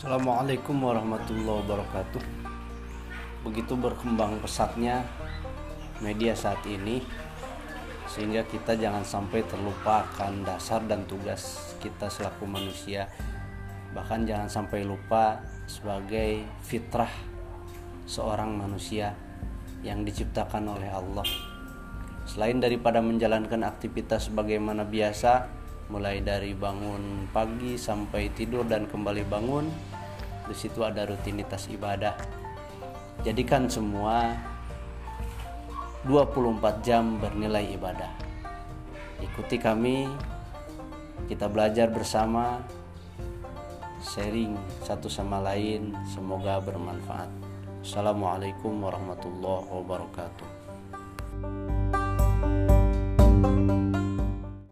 Assalamualaikum warahmatullahi wabarakatuh. Begitu berkembang pesatnya media saat ini sehingga kita jangan sampai terlupakan dasar dan tugas kita selaku manusia. Bahkan jangan sampai lupa sebagai fitrah seorang manusia yang diciptakan oleh Allah. Selain daripada menjalankan aktivitas sebagaimana biasa, mulai dari bangun pagi sampai tidur dan kembali bangun di situ ada rutinitas ibadah. Jadikan semua 24 jam bernilai ibadah. Ikuti kami kita belajar bersama sharing satu sama lain semoga bermanfaat. Assalamualaikum warahmatullahi wabarakatuh